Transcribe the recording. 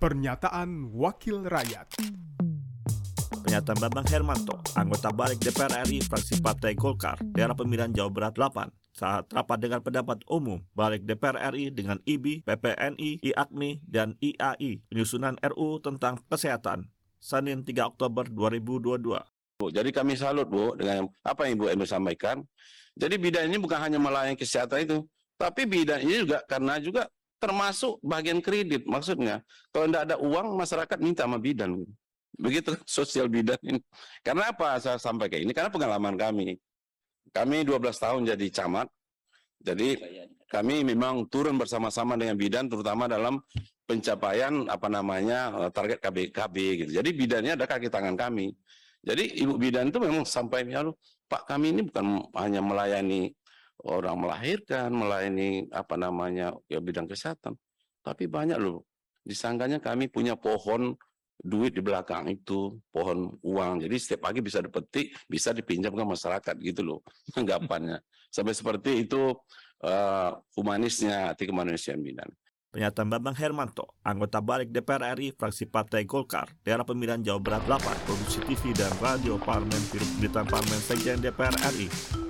Pernyataan Wakil Rakyat Pernyataan Bambang Hermanto, anggota balik DPR RI fraksi Partai Golkar, daerah pemilihan Jawa Barat 8, saat rapat dengan pendapat umum balik DPR RI dengan IBI, PPNI, IAKMI, dan IAI, penyusunan RU tentang kesehatan, Senin 3 Oktober 2022. Bu. Jadi kami salut Bu dengan apa yang Ibu Enu sampaikan. Jadi bidan ini bukan hanya melayani kesehatan itu, tapi bidan ini juga karena juga termasuk bagian kredit maksudnya. Kalau tidak ada uang masyarakat minta sama bidan. Begitu sosial bidan ini. Karena apa saya sampaikan ini? Karena pengalaman kami. Kami 12 tahun jadi camat. Jadi kami memang turun bersama-sama dengan bidan terutama dalam pencapaian apa namanya eh, target KBKB gitu. Jadi bidannya ada kaki tangan kami. Jadi ibu bidan itu memang sampai lalu Pak kami ini bukan hanya melayani orang melahirkan, melayani apa namanya ya bidang kesehatan, tapi banyak loh. Disangkanya kami punya pohon duit di belakang itu, pohon uang. Jadi setiap pagi bisa dipetik, bisa dipinjam ke masyarakat gitu loh anggapannya. Sampai seperti itu uh, humanisnya hati kemanusiaan bidan. Pernyataan Bambang Hermanto, anggota balik DPR RI fraksi Partai Golkar, daerah pemilihan Jawa Barat 8, produksi TV dan radio Parlemen, Biro Pemberitaan Parlemen Sekjen DPR RI.